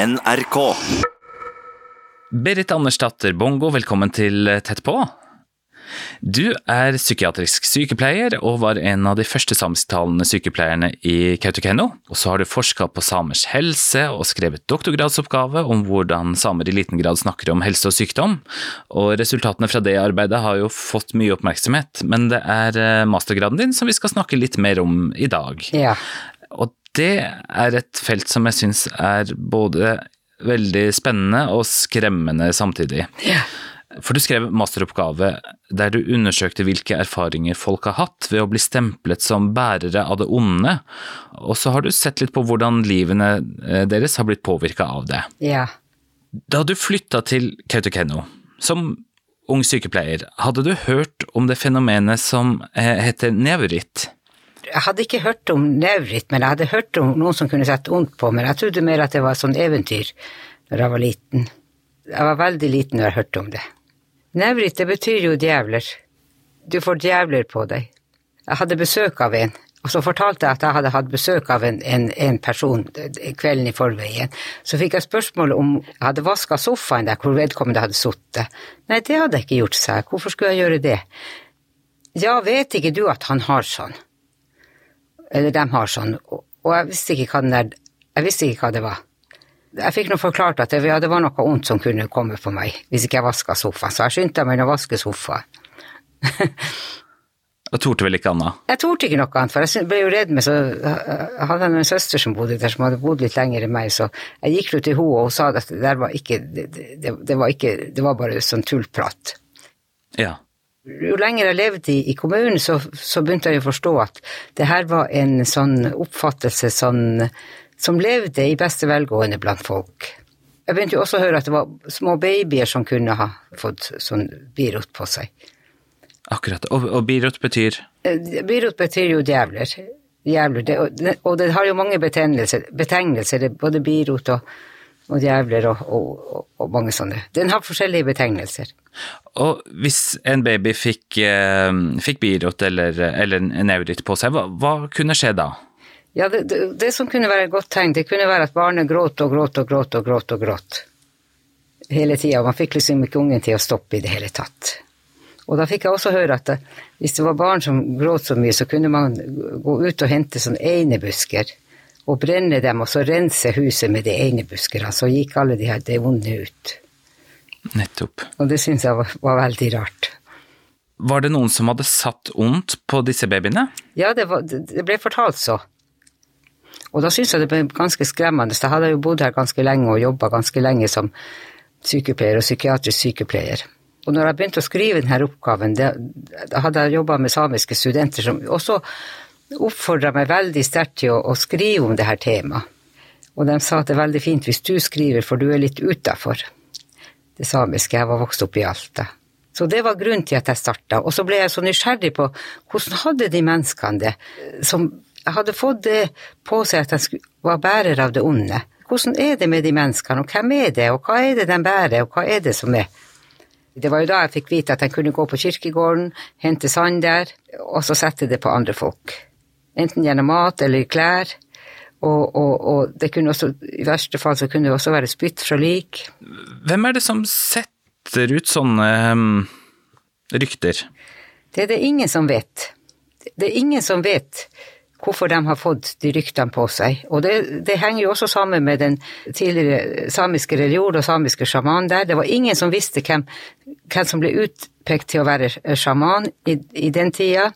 NRK. Berit Andersdatter Bongo, velkommen til Tett på. Du er psykiatrisk sykepleier og var en av de første samisktalende sykepleierne i Kautokeino. Og så har du forska på samers helse og skrevet doktorgradsoppgave om hvordan samer i liten grad snakker om helse og sykdom. Og resultatene fra det arbeidet har jo fått mye oppmerksomhet, men det er eh, mastergraden din som vi skal snakke litt mer om i dag. Ja. Og det er et felt som jeg syns er både veldig spennende og skremmende samtidig. Yeah. For du skrev masteroppgave der du undersøkte hvilke erfaringer folk har hatt ved å bli stemplet som bærere av det onde, og så har du sett litt på hvordan livene eh, deres har blitt påvirka av det. ja. Da du flytta til Kautokeino som ung sykepleier, hadde du hørt om det fenomenet som eh, heter nevritt? Jeg hadde ikke hørt om nevritt, men jeg hadde hørt om noen som kunne sette ondt på, men jeg trodde mer at det var et sånt eventyr når jeg var liten. Jeg var veldig liten når jeg hørte om det. Nevritt, det betyr jo djevler. Du får djevler på deg. Jeg hadde besøk av en, og så fortalte jeg at jeg hadde hatt besøk av en, en, en person kvelden i forveien. Så fikk jeg spørsmål om jeg hadde vaska sofaen der hvor vedkommende hadde sittet. Nei, det hadde jeg ikke gjort, sa jeg. Hvorfor skulle jeg gjøre det? Ja, vet ikke du at han har sånn? Eller de har sånn. Og jeg visste ikke hva der Jeg visste ikke hva det var. Jeg fikk nå forklart at det, ja, det var noe ondt som kunne komme på meg hvis ikke jeg vaska sofaen, så jeg skyndte meg å vaske sofaen. Og torde vel ikke annet? Jeg torde ikke noe annet, for jeg ble jo redd med så Jeg hadde en søster som bodde der, som hadde bodd litt lenger enn meg, så jeg gikk jo til henne, og hun sa at det der var ikke det, det, det var ikke Det var bare sånn tullprat. Ja. Jo lenger jeg levde i, i kommunen, så, så begynte jeg å forstå at det her var en sånn oppfattelse sånn, som levde i beste velgående blant folk. Jeg begynte jo også å høre at det var små babyer som kunne ha fått sånn birot på seg. Akkurat. Og, og birot betyr Eh, Birot betyr jo djevler. Djevler. Det, og, det, og det har jo mange betegnelser, betegnelser er både birot og, og djevler og, og, og mange sånne. Den har forskjellige betegnelser. Og hvis en baby fikk, eh, fikk birot eller, eller neuritt på seg, hva, hva kunne skje da? Ja, det, det, det som kunne være et godt tegn, det kunne være at barnet gråt og gråt og gråt og gråt og gråt. Hele tida. Man fikk liksom ikke ungen til å stoppe i det hele tatt. Og da fikk jeg også høre at det, hvis det var barn som gråt så mye, så kunne man gå ut og hente sånne einebusker og brenne dem, og så rense huset med de einebuskene. Så gikk alle de her det onde ut. Nettopp. Og det syns jeg var, var veldig rart. Var det noen som hadde satt ondt på disse babyene? Ja, det, var, det det ble fortalt så. Og da syns jeg det ble ganske skremmende. Jeg hadde jo bodd her ganske lenge og jobba ganske lenge som sykepleier og psykiatrisk sykepleier. Og når jeg begynte å skrive denne oppgaven, det, da hadde jeg jobba med samiske studenter som også oppfordra meg veldig sterkt til å, å skrive om dette temaet. Og de sa at det er veldig fint hvis du skriver, for du er litt utafor det samiske. Jeg var vokst opp i Alta. Så det var grunnen til at jeg starta. Og så ble jeg så nysgjerrig på hvordan hadde de menneskene det, som hadde fått det på seg at de var bærer av det onde. Hvordan er det med de menneskene, og hvem er det, og hva er det de bærer, og hva er det som er Det var jo da jeg fikk vite at jeg kunne gå på kirkegården, hente sand der, og så sette det på andre folk. Enten gjennom mat eller klær. Og, og, og det kunne også, i verste fall så kunne det også være spytt fra lik. Hvem er det som setter ut sånne um, rykter? Det er det ingen som vet. Det er ingen som vet hvorfor de har fått de ryktene på seg. Og det, det henger jo også sammen med den tidligere samiske religion og samiske sjaman der. Det var ingen som visste hvem, hvem som ble utpekt til å være sjaman i, i den tida.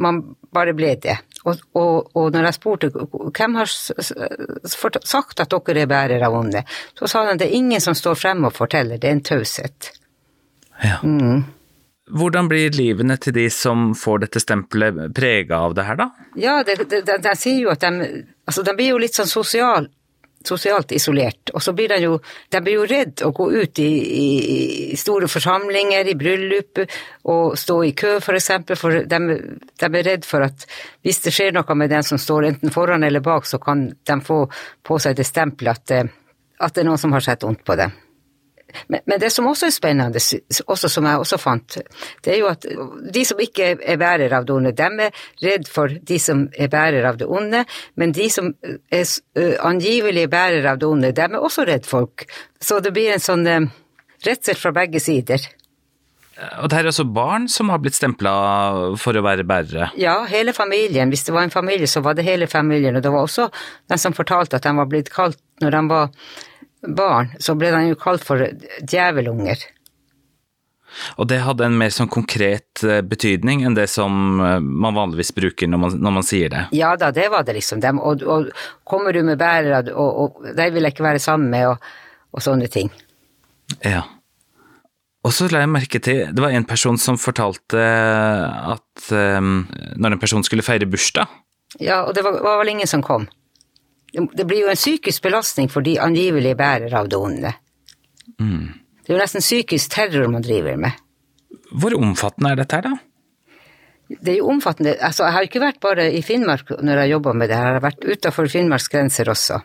Man bare ble det. Og, og, og når jeg spurte hvem har sagt at dere er bærere av onde, så sa de at det er ingen som står frem og forteller, det er en taushet. Ja. Hvordan blir livene til de som får dette stempelet prega av det her, da? Ja, de sier jo at de Altså, de blir jo litt sånn sosial, sosialt isolert, og så blir de jo De blir jo redd å gå ut i, i, store forsamlinger, i bryllup, og stå i kø, for eksempel, for de, de er redd for at hvis det skjer noe med den som står enten foran eller bak, så kan de få på seg det stempelet at, at det er noen som har sett ondt på dem. Men, men, det som også er spennende, også som jeg også fant, det er jo at de som ikke er bærer av det onde, de er redd for de som er bærer av det onde, men de som er angivelige bærer av det onde, de er også redd folk. Så det blir en sånn redsel fra begge sider. Og det er altså barn som har blitt stempla for å være bærere? Ja, hele familien. Hvis det var en familie, så var det hele familien. Og det var også den som fortalte at de var blitt kalt når de var barn, så ble de jo kalt for djevelunger. Og det hadde en mer sånn konkret eh, betydning enn det som eh, man vanligvis bruker når man, når man sier det? Ja da, det var det liksom. De, og, og, kommer du med bærere, og, og de vil jeg ikke være sammen med, og, og sånne ting. Ja. Og så la jeg merke til, det var en person som fortalte at um, når en person skulle feire bursdag Ja, og det var, var vel ingen som kom. Det blir jo en psykisk belastning for de angivelige bærere av det onde. Mm. Det er jo nesten psykisk terror man driver med. Hvor omfattende er dette her, da? Det er jo omfattende. Altså, jeg har ikke vært bare i Finnmark når jeg jobba med det, jeg har vært utafor Finnmarks grenser også,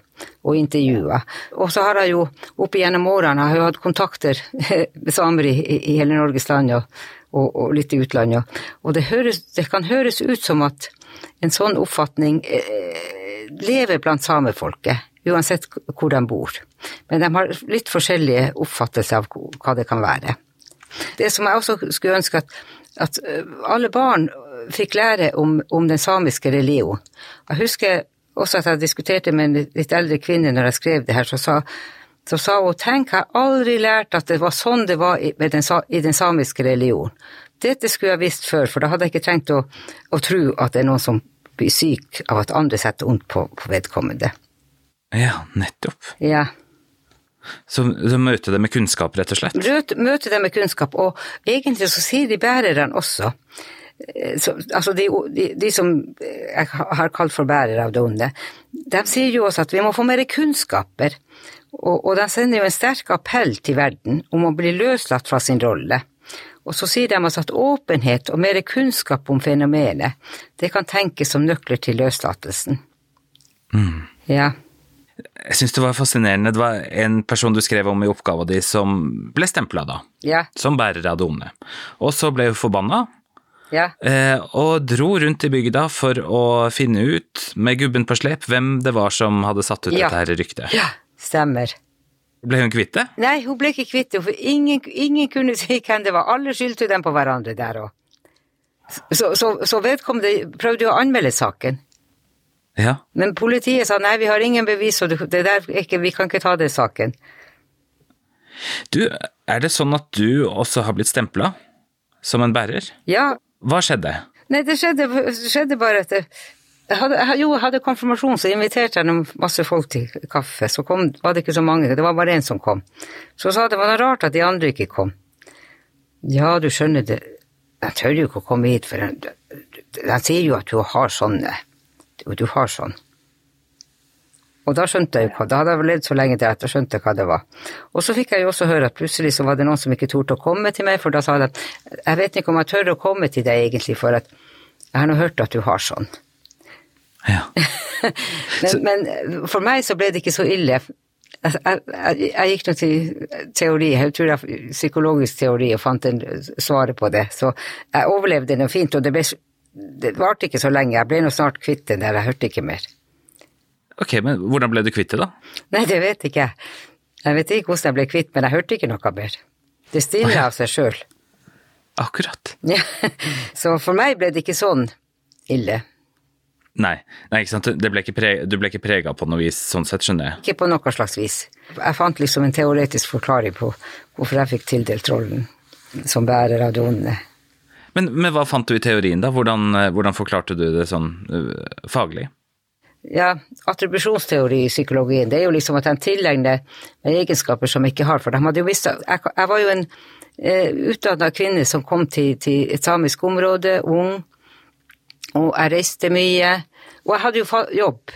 og intervjua. Og så har jeg jo opp igjennom årene jeg har hatt kontakter med samer i, i, hele Norges land og, og, og litt i utlandet, og det, høres, det, kan høres ut som at en sånn oppfatning eh, lever blant samefolket, uansett hvor de bor. Men de har litt forskjellige oppfattelser av hva det kan være. Det som jeg også skulle ønske at at eh, alle barn fikk lære om, om den samiske religion. Jeg husker også at jeg diskuterte med en litt eldre kvinne når jeg skrev det her, så sa, så sa hun tenk, jeg har aldri lært at det var sånn det var i den, i den samiske religion. Dette skulle jeg visst før, for da hadde jeg ikke trengt å, å tro at det er noen som blir syk av at andre setter ondt på, på vedkommende. Ja, nettopp. Ja. Så, så møte det med kunnskap, rett og slett? Møte det med kunnskap, og egentlig så sier de bærerne også eh, så, altså de, de, de, som jeg har kalt for bærere av det onde, de sier jo også at vi må få mer kunnskaper, og, og de sender jo en sterk appell til verden om å bli løslatt fra sin rolle. Og så sier de altså at åpenhet og mer kunnskap om fenomenet, det kan tenkes som nøkler til løslatelsen. Mm. Ja. Jeg syns det var fascinerende. Det var en person du skrev om i oppgava di som ble stempla da, ja. som bærer av det onde. Og så ble hun forbanna. Ja. Eh, og dro rundt i bygda for å finne ut, med gubben på slep, hvem det var som hadde satt ut ja. dette her ryktet. Ja, stemmer. Ble hun kvitt det? Nei, hun ble ikke kvitt det, for ingen, ingen, kunne si hvem det var. Alle skyldte dem på hverandre der òg. Så, så, så vedkommende prøvde å anmelde saken. Ja. Men politiet sa nei, vi har ingen bevis, og det der ikke, vi kan ikke ta den saken. Du, er det sånn at du også har blitt stempla som en bærer? Ja. Hva skjedde? Nei, det skjedde, skjedde bare at jeg hadde, jo, jeg hadde konfirmasjon, så inviterte jeg masse folk til kaffe. Så kom, var det ikke så mange, det var bare én som kom. Så sa det var noe rart at de andre ikke kom. Ja, du skjønner det, jeg tør jo ikke å komme hit, for de sier jo at du har sånne og du har sånn. Og da skjønte jeg jo hva, da hadde jeg levd så lenge til at jeg skjønte hva det var. Og så fikk jeg jo også høre at plutselig så var det noen som ikke torde å komme til meg, for da sa de at jeg vet ikke om jeg tør å komme til deg egentlig, for at jeg har nå hørt at du har sånn. Ja. men, men, for meg så ble det ikke så ille. Jeg, jeg, jeg gikk nå til teori, jeg tror jeg psykologisk teori, og fant en svaret på det. Så jeg overlevde noe fint, og det ble det varte ikke så lenge, jeg ble nå snart kvitt det der, jeg hørte ikke mer. Ok, men hvordan ble du kvitt det, da? Nei, det vet ikke jeg. Jeg vet ikke hvordan jeg ble kvitt, men jeg hørte ikke noe mer. Det stiller av seg sjøl. Akkurat. Ja, så for meg ble det ikke sånn ille. Nei, nei ikke sant? Ble ikke preg, du ble ikke prega på noe vis, sånn sett, skjønner jeg? Ikke på noe slags vis. Jeg fant liksom en teoretisk forklaring på hvorfor jeg fikk tildelt rollen som bærer av det onde. Men, men, hva fant du i teorien, da? Hvordan, eh, hvordan forklarte du det sånn uh, faglig? Ja, attribusjonsteori i psykologien, det er jo liksom at de tilegner egenskaper som ikke har. For de hadde jo visst Jeg, jeg var jo en uh, utdanna kvinne som kom til, til, et samisk område, ung, og jeg reiste mye. Og jeg hadde jo jobb.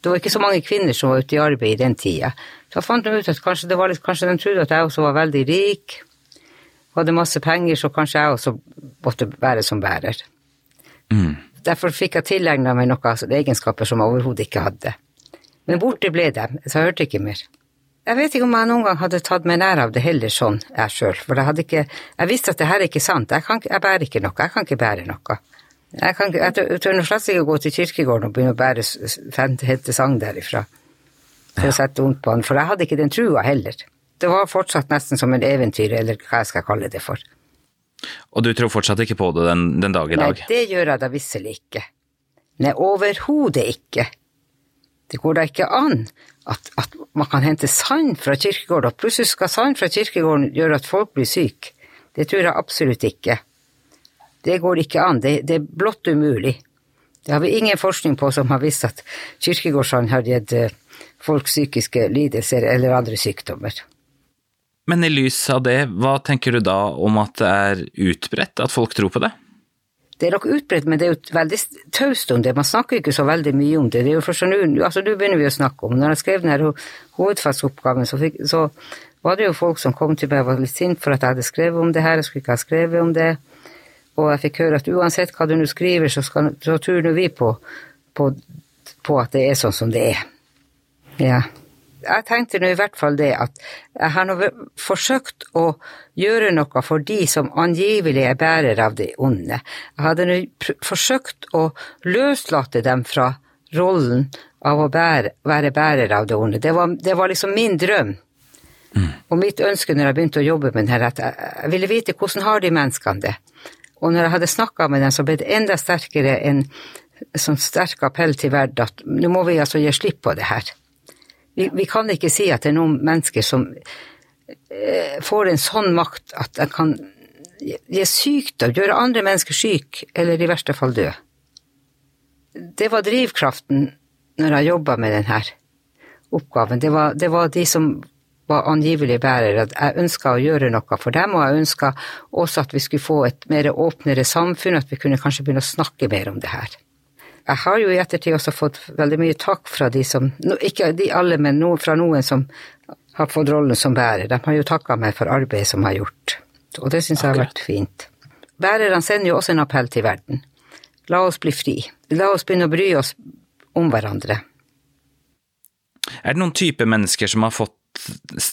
Det var ikke så mange kvinner som var ute i arbeid i den tida. Så jeg fant ut at kanskje, litt, kanskje de trodde at jeg også var veldig rik hadde masse penger, så kanskje jeg også måtte være som bærer. Mm. Derfor fikk jeg tilegna meg noen altså, egenskaper som jeg overhodet ikke hadde. Men borte ble de, så jeg hørte ikke mer. jeg vet ikke om jeg noen gang hadde tatt meg nær av det heller sånn, jeg sjøl. For jeg ikke Jeg visste at det her er ikke sant. Jeg, kan, jeg bærer ikke noe. Jeg kan ikke bære noe. Jeg, kan, jeg tør slett ikke gå til kirkegården og begynne å bære hente sang derifra. For å sette vondt på han. For jeg hadde ikke den trua heller. Det var fortsatt nesten som en eventyr, eller hva jeg skal kalle det for. Og du tror fortsatt ikke på det den, den dag i dag? Nei, det gjør jeg da visselig ikke. Nei, overhodet ikke. Det går da ikke an at, at, man kan hente sand fra kirkegården, og plutselig skal sand fra kirkegården gjøre at folk blir syke. Det tror jeg absolutt ikke. Det går ikke an. Det, det er blått umulig. Det har vi ingen forskning på som har vist at kirkegårdsand har gitt eh, folk psykiske lidelser eller andre sykdommer. Men i lys av det, hva tenker du da om at det er utbredt at folk tror på det? Det er nok utbredt, men det er jo veldig taust om det. Man snakker ikke så veldig mye om det. det er jo først nå, altså Nå begynner vi å snakke om det. Når jeg skrev denne hovedfagsoppgaven, så, fikk, så var det jo folk som kom til meg og var litt sint for at jeg hadde skrevet om det her, jeg skulle ikke ha skrevet om det. Og jeg fikk høre at uansett hva du nå skriver, så, skal, så tror nå vi på, på, på at det er sånn som det er. Ja jeg tenkte nå i hvert fall det at jeg har nå forsøkt å gjøre noe for de som angivelig er bærer av det onde. Jeg hadde nå forsøkt å løslate dem fra rollen av å bære, være bærer av det onde. Det var, det var liksom min drøm. Mm. Og mitt ønske når jeg begynte å jobbe med denne, at jeg ville vite hvordan har de menneskene det. Og når jeg hadde snakka med dem, så ble det enda sterkere en sånn sterk appell til verden at nå må vi altså gi slipp på det her. Vi, vi, kan ikke si at det er noen mennesker som eh, får en sånn makt at de kan gi sykdom, gjøre andre mennesker syke, eller i verste fall dø. Det var drivkraften når jeg jobba med denne oppgaven. Det var, det var de som var angivelig bærer, at Jeg ønska å gjøre noe for dem, og jeg ønska også at vi skulle få et mer åpnere samfunn, at vi kunne kanskje begynne å snakke mer om det her. Jeg har jo i ettertid også fått veldig mye takk fra de som Ikke de alle, men noen, fra noen som har fått rollen som bærer. De har jo takka meg for arbeidet som jeg har gjort, og det syns jeg har vært fint. Bærerne sender jo også en appell til verden. La oss bli fri. La oss begynne å bry oss om hverandre. Er det noen type mennesker som har fått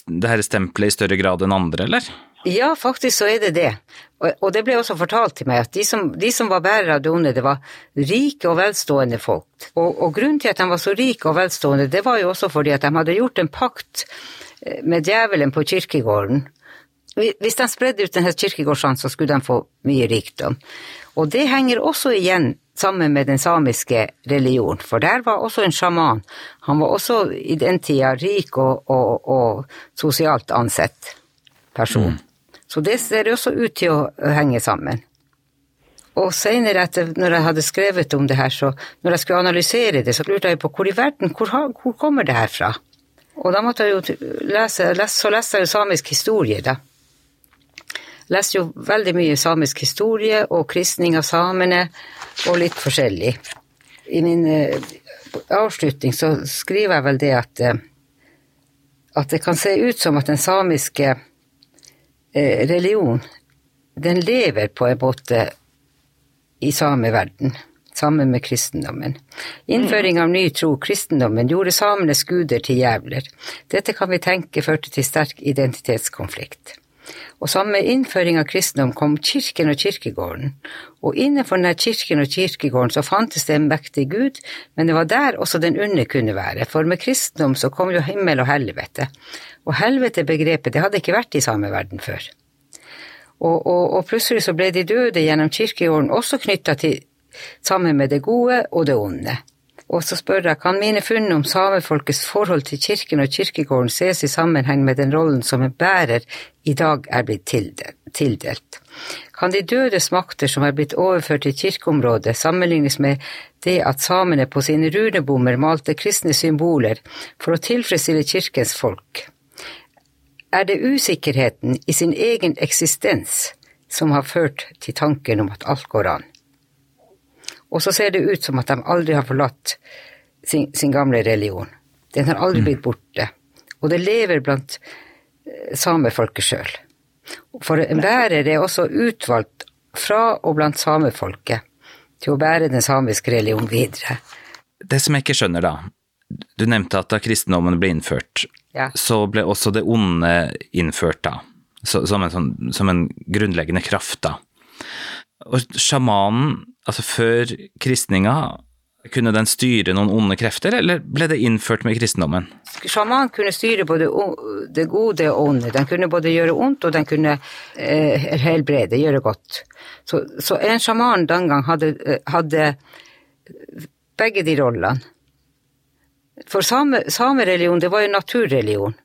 det her stempelet i større grad enn andre, eller? Ja, faktisk så er det det. Og, det ble også fortalt til meg at de som, de som var bærere av onde, det var rike og velstående folk. Og, og, grunnen til at de var så rike og velstående, det var jo også fordi at de hadde gjort en pakt eh, med djevelen på kirkegården. Hvis de spredde ut denne kirkegårdsene, så skulle de få mye rikdom. Og det henger også igjen sammen med den samiske religionen, for der var også en sjaman. Han var også i den tida rik og, og, og sosialt ansett person. Mm. Så det ser også ut til å henge sammen. Og seinere, når jeg hadde skrevet om det her, så når jeg skulle analysere det, så lurte jeg på hvor i verden, hvor, hvor kommer det her fra? Og da måtte jeg jo lese, lese Så leste jeg jo samisk historie, da. Leste jo veldig mye samisk historie og kristning av samene, og litt forskjellig. I min uh, avslutning så skriver jeg vel det at uh, at det kan se ut som at den samiske Eh, religion, den lever på en måte i sameverden, sammen med kristendommen. Innføring av ny tro, kristendommen, gjorde samenes guder til jævler. Dette kan vi tenke førte til sterk identitetskonflikt. Og sammen med innføring av kristendom kom kirken og kirkegården, og innenfor denne kirken og kirkegården så fantes det en mektig gud, men det var der også den onde kunne være, for med kristendom så kom jo himmel og helvete, og helvete-begrepet, det hadde ikke vært i samme verden før. Og, og, og, plutselig så ble de døde gjennom kirkegården også knytta til sammen med det gode og det onde. Og så spør jeg, kan mine funn om samefolkets forhold til kirken og kirkegården ses i sammenheng med den rollen som en bærer i dag er blitt tildelt? Kan de dødes makter som er blitt overført til kirkeområdet, sammenlignes med det at samene på sine runebommer malte kristne symboler for å tilfredsstille kirkens folk? er det usikkerheten i sin egen eksistens som har ført til tanken om at alt går an. Og så ser det ut som at de aldri har forlatt sin, sin gamle religion. Den har aldri mm. blitt borte. Og det lever blant eh, samefolket sjøl. For en bærer er også utvalgt fra og blant samefolket til å bære den samiske religion videre. Det som jeg ikke skjønner, da. Du nevnte at da kristendommen ble innført, Ja. så ble også det onde innført, da. Så, som, en sånn, som en grunnleggende kraft, da. Og sjamanen, altså før kristninga, kunne den styre noen onde krefter, eller ble det innført med kristendommen? Sjamanen kunne styre både det gode og onde. Den kunne både gjøre ondt, og den kunne eh, helbrede, gjøre godt. Så, så en sjaman den gang hadde, eh, hadde begge de rollene. For same, samereligion, det var jo naturreligion.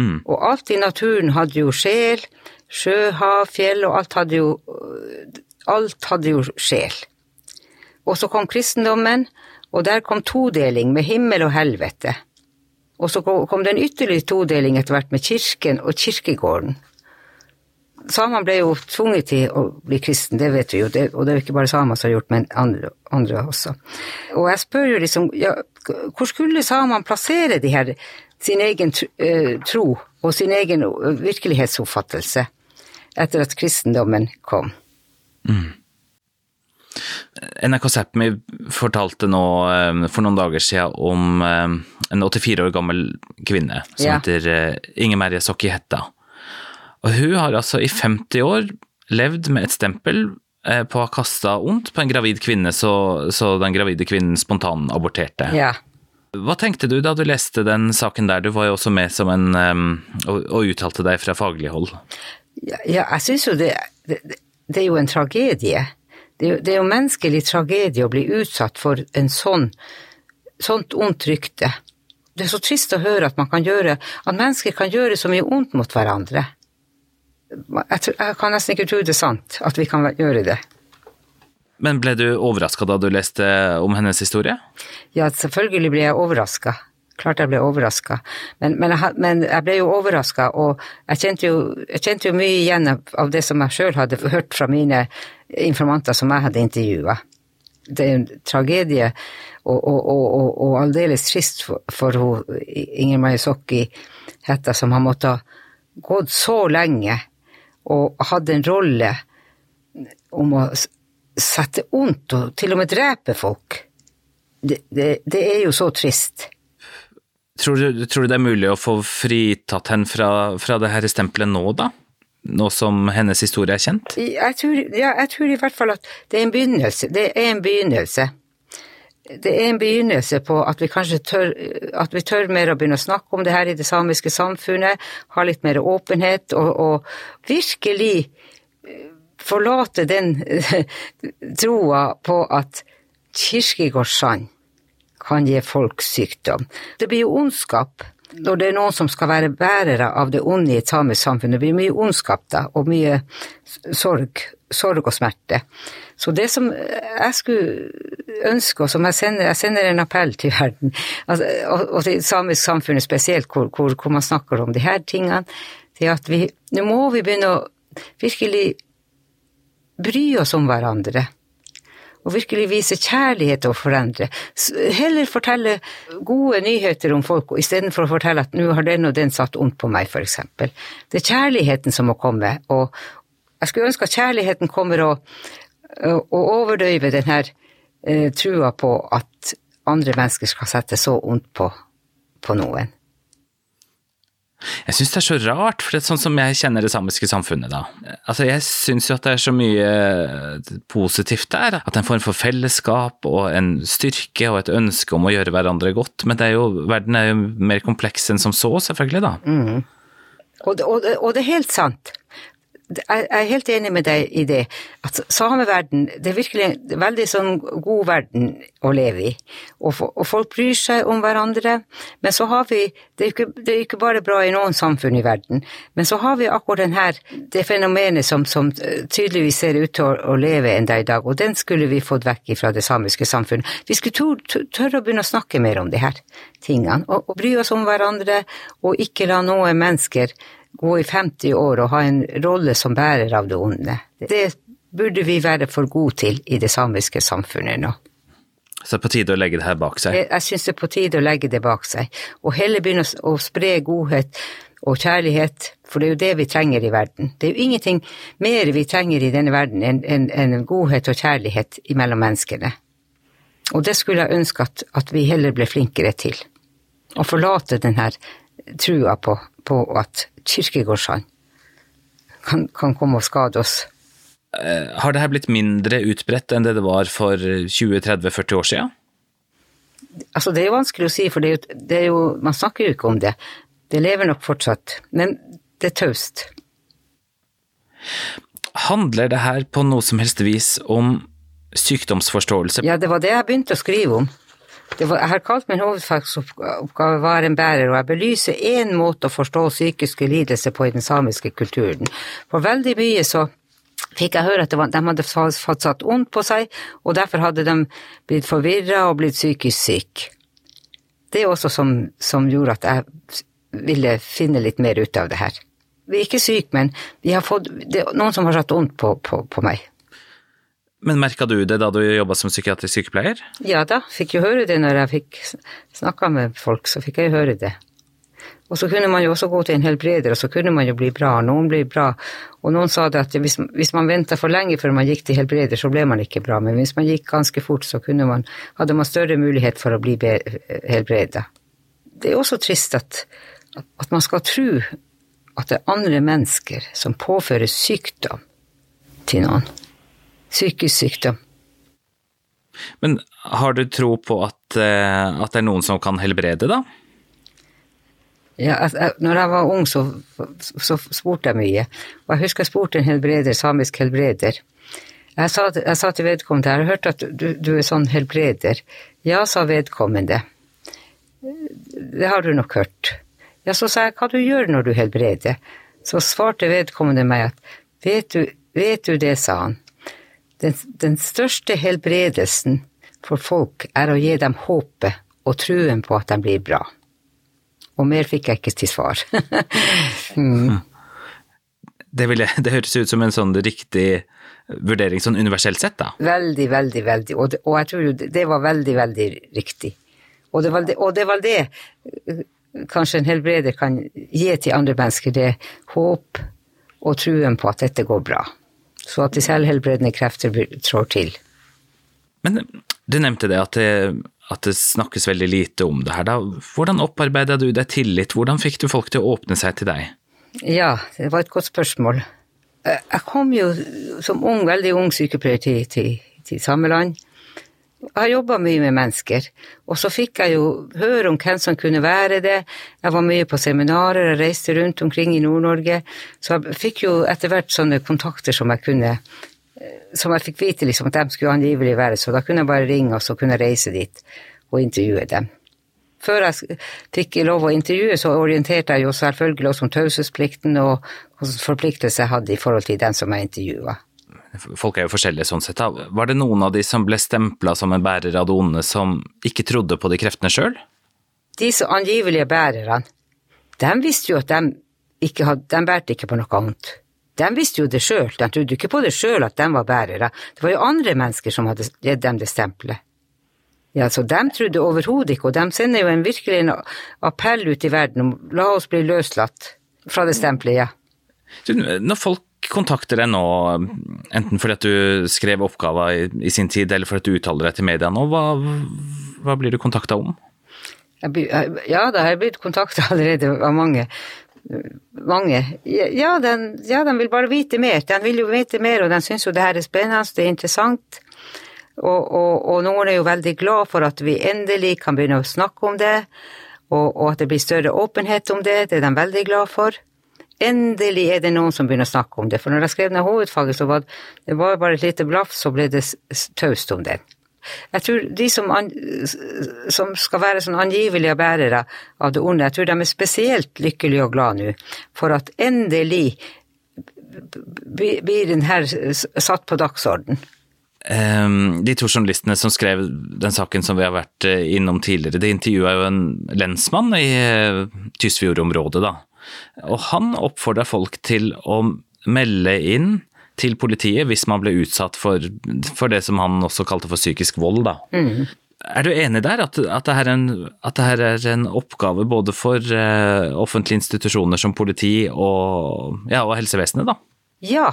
Mm. Og alt i naturen hadde jo sjel. Sjø, hav, fjell, og alt hadde jo Alt hadde jo sjel. Og så kom kristendommen, og der kom todeling med himmel og helvete. Og så kom det en ytterligere todeling etter hvert med kirken og kirkegården. Samene ble jo tvunget til å bli kristen, det vet vi jo, det, og det er jo ikke bare samer som har gjort, men andre, andre også. Og jeg spør jo liksom, ja, hvor skulle samene plassere de her, sin egen eh, tro og sin egen virkelighetsoppfattelse etter at kristendommen kom? NRK Sápmi fortalte nå eh, for noen dager siden om eh, en 84 år gammel kvinne som Ja. heter eh, Inger Merje Sokki Hetta. Og hun har altså i 50 år levd med et stempel på å ha kasta ondt på en gravid kvinne, så, så den gravide kvinnen spontan-aborterte. Ja. Hva tenkte du da du leste den saken der? Du var jo også med som en og, og uttalte deg fra faglig hold. Ja, ja jeg syns jo det, det Det er jo en tragedie. Det er jo, menneskelig tragedie å bli utsatt for en sånn sånt ondt rykte. Det er så trist å høre at man kan gjøre At mennesker kan gjøre så mye ondt mot hverandre. Jeg, tror, jeg kan nesten ikke tro det er sant, at vi kan gjøre det. Men ble du overraska da du leste om hennes historie? Ja, selvfølgelig ble jeg overraska. Klart jeg ble overraska. Men, men, men jeg ble jo overraska, og jeg kjente jo, jeg kjente jo mye igjen av, det som jeg sjøl hadde hørt fra mine informanter som jeg hadde intervjua. Det er en tragedie, og, og, og, og, aldeles trist for, for Inger Marie Sokki Hetta, som har måttet gått så lenge og hadde en rolle om å sette ondt og til og med drepe folk. Det, det, det er jo så trist. Tror du, tror du det er mulig å få fritatt henne fra, fra det her stempelet nå, da? Nå som hennes historie er kjent? Jeg tror, ja, jeg tror i hvert fall at det er en begynnelse. Det er en begynnelse. Det er en begynnelse på at vi kanskje tør, at vi tør mer å begynne å snakke om det her i det samiske samfunnet, ha litt mer åpenhet og, og virkelig eh, forlate den troa på at kirkegårdssand kan gi folk sykdom. Det blir jo ondskap når det er noen som skal være bærere av det onde i et samisk samfunn. Det blir mye ondskap da, og mye sorg, sorg og smerte. Så det som jeg skulle ønske, og som jeg sender, jeg sender en appell til verden, altså, og, til samisk samfunn spesielt, hvor, hvor, hvor man snakker om de her tingene, det er at vi, nå må vi begynne å virkelig bry oss om hverandre og virkelig vise kjærlighet og forandre. Heller fortelle gode nyheter om folk, istedenfor å fortelle at nå har den og den satt ondt på meg, for eksempel. Det er kjærligheten som må komme, og jeg skulle ønske at kjærligheten kommer og, og overdøyver den eh, trua på at andre mennesker skal sette så ondt på, på noen. Jeg syns det er så rart, for det er sånn som jeg kjenner det samiske samfunnet, da. Altså, jeg syns jo at det er så mye eh, positivt der. At en form for fellesskap og en styrke og et ønske om å gjøre hverandre godt. Men det er jo, verden er jo mer kompleks enn som så, selvfølgelig, da. Og, det- og, det- og det er helt sant. Jeg er helt enig med deg i det, at sameverden, det er virkelig en veldig sånn god verden å leve i. Og, og folk bryr seg om hverandre, men så har vi, det er ikke, det er ikke bare bra i noen samfunn i verden, men så har vi akkurat den her, det fenomenet som, som eh, tydeligvis ser ut til å, å leve enda i dag, og den skulle vi fått vekk fra det samiske samfunnet. Vi skulle tørre, tør- tørre å begynne å snakke mer om de her tingene, og, og bry oss om hverandre, og ikke la noen mennesker gå i 50 år og ha en rolle som bærer av det onde. Det burde vi være for gode til i det samiske samfunnet nå. Så det er på tide å legge det her bak seg. Jeg, jeg syns det er på tide å legge det bak seg, og heller begynne å, å spre godhet og kjærlighet, for det er jo det vi trenger i verden. Det er jo ingenting mer vi trenger i denne verden enn en, en godhet og kjærlighet mellom menneskene. Og det skulle jeg ønske at, at vi heller ble flinkere til. Å forlate den her trua på, på at kirkegårdsand kan, kan komme og skade oss. Har det her blitt mindre utbredt enn det det var for 20-30-40 år siden? Altså, det er jo vanskelig å si, for det er jo, det er jo, man snakker jo ikke om det. Det lever nok fortsatt, men det er taust. Handler det her på noe som helst vis om sykdomsforståelse? Ja, det var det jeg begynte å skrive om. Var, jeg har kalt min hovedfagsoppgave 'Være en bærer', og jeg belyser én måte å forstå psykiske lidelser på i den samiske kulturen. For veldig mye så fikk jeg høre at var, de hadde fått satt ondt på seg, og derfor hadde de blitt forvirra og blitt psykisk syk. Det er også som, som gjorde at jeg ville finne litt mer ut av det her. Vi er ikke syke, men vi har fått, det er noen som har satt ondt på, på, på meg. Men merka du det da du jobba som psykiatrisk sykepleier? Ja da, fikk jo høre det når jeg fikk snakka med folk, så fikk jeg høre det. Og så kunne man jo også gå til en helbreder, og så kunne man jo bli bra. Noen blir bra. Og noen sa det at hvis, hvis man venta for lenge før man gikk til helbreder, så ble man ikke bra. Men hvis man gikk ganske fort, så man, hadde man større mulighet for å bli helbreda. Det er også trist at, at man skal tro at det er andre mennesker som påfører sykdom til noen psykisk sykdom. Men har du tro på at, eh, at, det er noen som kan helbrede, da? Ja, når jeg var ung, så, så, spurte jeg mye. Og jeg husker jeg spurte en helbreder, samisk helbreder. Jeg sa, jeg sa til vedkommende jeg har hørt at du, du, er sånn helbreder. Ja, sa vedkommende. Det har du nok hørt. Ja, så sa jeg hva du gjør når du helbreder. Så svarte vedkommende meg at vet du, vet du det, sa han, den, den største helbredelsen for folk er å gi dem håpet og truen på at de blir bra. Og mer fikk jeg ikke til svar. mm. det, ville, det, høres ut som en sånn riktig vurdering, sånn universelt sett, da? Veldig, veldig, veldig. Og, det, og jeg tror det var veldig, veldig riktig. Og det var det, og det, var det kanskje en helbreder kan gi til andre mennesker, det håp og truen på at dette går bra så at de selvhelbredende krefter trår til. Men du nevnte det at, det at, det snakkes veldig lite om det her. Da. Hvordan opparbeida du deg tillit, hvordan fikk du folk til å åpne seg til deg? Ja, det var et godt spørsmål. Jeg kom jo som ung, veldig ung sykepleier til, til, til Sameland. Jeg har jobba mye med mennesker, og så fikk jeg jo høre om hvem som kunne være det. Jeg var mye på seminarer, jeg reiste rundt omkring i Nord-Norge, så jeg fikk jo etter hvert sånne kontakter som jeg kunne Som jeg fikk vite liksom at de skulle angivelig være, så da kunne jeg bare ringe, og så kunne jeg reise dit og intervjue dem. Før jeg fikk lov å intervjue, så orienterte jeg jo selvfølgelig også om taushetsplikten og hvilken forpliktelser jeg hadde i forhold til den som jeg intervjua. Folk er jo forskjellige sånn sett. Da. Var det noen av de som ble stempla som en bærer av det onde, som ikke trodde på de kreftene sjøl? De som angivelige bærerne, de visste jo at de ikke hadde, de bærte ikke på noe annet. De visste jo det sjøl, de trodde ikke på det sjøl at de var bærere. Det var jo andre mennesker som hadde gitt dem det stempelet. Ja, så De trodde overhodet ikke, og de sender jo en virkelig en appell ut i verden om la oss bli løslatt fra det stempelet, ja. Når folk kontakter deg nå, enten fordi at du skrev oppgaver i, i, sin tid, eller fordi at du uttaler deg til media nå, hva, hva blir du kontakta om? Ja, da har jeg blitt kontakta allerede av mange. Mange. Ja, den, ja, den vil bare vite mer. Den vil jo vite mer, og den syns jo det her er spennende, det er interessant. Og, og, og, noen er jo veldig glad for at vi endelig kan begynne å snakke om det, og, og at det blir større åpenhet om det. Det er de veldig glad for. Endelig er det noen som begynner å snakke om det. For når jeg skrev ned hovedfaget, så var det var bare et lite blaff, så ble det taust om det. Jeg tror de som, an, som skal være sånn angivelige bærere av det onde, jeg tror de er spesielt lykkelige og glade nå for at endelig blir den her satt på dagsorden. Ehm, de to journalistene som skrev den saken som vi har vært eh, innom tidligere, de intervjua jo en lensmann i eh, Tysfjord-området, da. Og han oppfordra folk til å melde inn til politiet hvis man ble utsatt for, for det som han også kalte for psykisk vold. Da. Mm. Er du enig der, at, at, det en, at, det her er en oppgave både for uh, offentlige institusjoner som politi og, ja, og helsevesenet, da? Ja,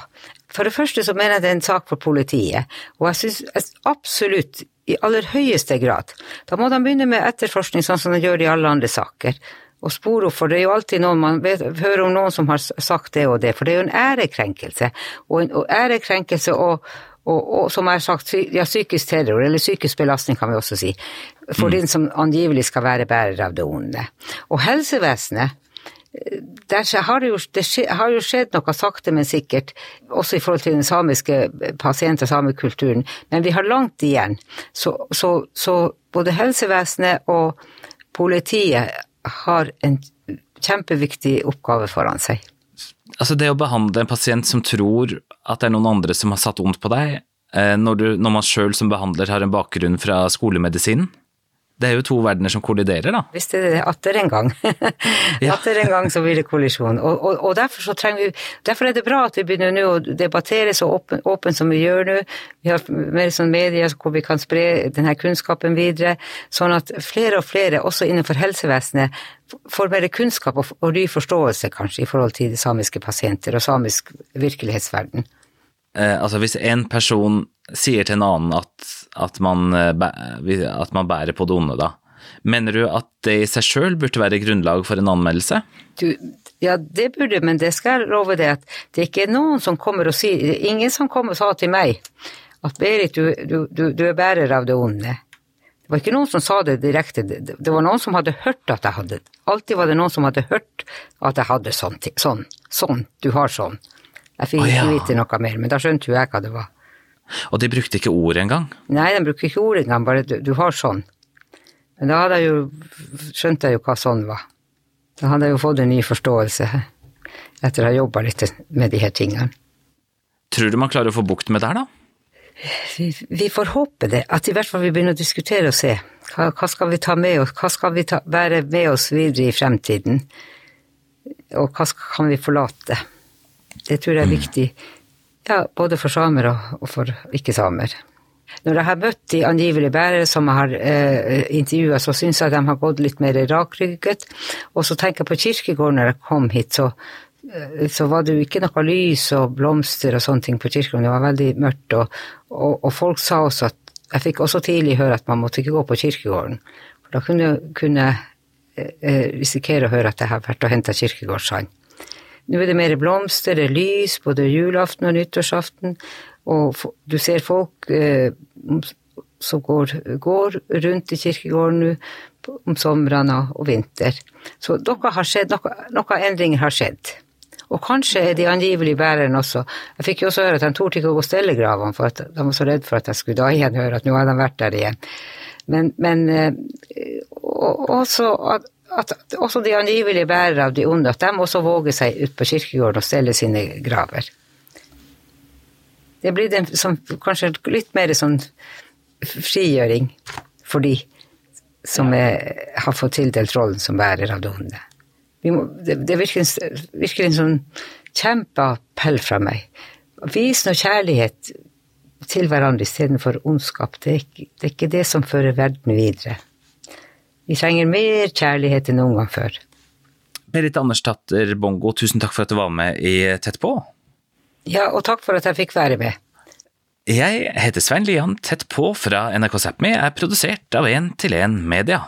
for det første så mener jeg det er en sak for politiet, og jeg syns absolutt i aller høyeste grad. Da må de begynne med etterforskning sånn som de gjør i alle andre saker å spore opp, for det er jo alltid noen man vet, hører om noen som har sagt det og det, for det er jo en ærekrenkelse. Og en og ærekrenkelse og, og, og, som jeg har sagt, ja, psykisk terror, eller psykisk belastning kan vi også si, for mm. den som angivelig skal være bærer av det onde. Og helsevesenet der har det, jo, det har jo skjedd noe sakte, men sikkert, også i forhold til den samiske pasient- og samekulturen, men vi har langt igjen. Så, så, så både helsevesenet og politiet har en kjempeviktig oppgave foran seg. Altså det å behandle en pasient som tror at det er noen andre som har satt vondt på deg, eh, når, du, når man sjøl som behandler har en bakgrunn fra skolemedisinen, det er jo to verdener som kolliderer, da. Hvis det er atter en gang. Atter en gang så blir det kollisjon. Og, og, og derfor, vi, derfor er det bra at vi begynner nå å debattere så åpent åpen som vi gjør nå. Vi har mer sånn medier hvor vi kan spre denne kunnskapen videre, sånn at flere og flere, også innenfor helsevesenet, får mer kunnskap og, og ny forståelse, kanskje, i forhold til samiske pasienter og samisk virkelighetsverden. Eh, altså hvis en person sier til en annen at at man, eh, at man bærer på det onde, da. Mener du at det i seg sjøl burde være grunnlag for en anmeldelse? Du, ja, det burde, men det skal jeg love deg at det er ikke noen som kommer og sier Ingen som kom og sa til meg at Berit, du, du, du, er bærer av det onde. Det var ikke noen som sa det direkte, det var noen som hadde hørt at jeg hadde Alltid var det noen som hadde hørt at jeg hadde sånn, sånn, sånn, du har sånn. Jeg fikk ikke oh, ja. vite noe mer, men da skjønte jo jeg hva det var. Og de brukte ikke ordet engang? Nei, de brukte ikke ordet engang, bare du, du, har sånn. Men da hadde jeg jo, skjønte jeg jo hva sånn var. Da hadde jeg jo fått en ny forståelse etter å ha jobba litt med de her tingene. Tror du man klarer å få bukt med det her, da? Vi, vi, får håpe det, at i hvert fall vi begynner å diskutere og se. Hva, hva skal vi ta med oss, hva skal vi ta, bære med oss videre i fremtiden? Og hva skal, kan vi forlate? Det tror jeg er viktig. Ja, både for samer og, for ikke-samer. Når jeg har møtt de angivelige bærere som jeg har eh, intervjua, så syns jeg de har gått litt mer rakrygget. Og så tenker jeg på kirkegården når jeg kom hit, så, eh, så var det jo ikke noe lys og blomster og sånne ting på kirkegården. Det var veldig mørkt. Og, og, og, folk sa også at Jeg fikk også tidlig høre at man måtte ikke gå på kirkegården. For da kunne jeg eh, eh, risikere å høre at jeg har vært og henta kirkegårdssand. Nå er det mer blomster, det er lys både julaften og nyttårsaften, og du ser folk eh, som går, går, rundt i kirkegården nå om somrene og vinter. Så noe har skjedd, noe, noe endringer har skjedd. Og kanskje er de angivelig bærerne også Jeg fikk jo også høre at de torde ikke å gå stelle gravene, for at de var så redd for at jeg skulle da igjen høre at nå har de vært der igjen. Men, men eh, også at at også de angivelige bærere av de onde, at de også våger seg ut på kirkegården og stelle sine graver. Det blir en, som, kanskje litt mer sånn frigjøring for de som er, har fått tildelt rollen som bærer av det onde. Må, det, det virker, virker en sånn kjempeappell fra meg. Vis nå kjærlighet til hverandre istedenfor ondskap. Det er, ikke, det er ikke det som fører verden videre. Vi trenger mer kjærlighet enn noen gang før. Berit Andersdatter Bongo, tusen takk for at du var med i Tett på. Ja, og takk for at jeg fikk være med. Jeg heter Svein Lian. Tett på fra NRK Sápmi er produsert av 1 til 1 Media.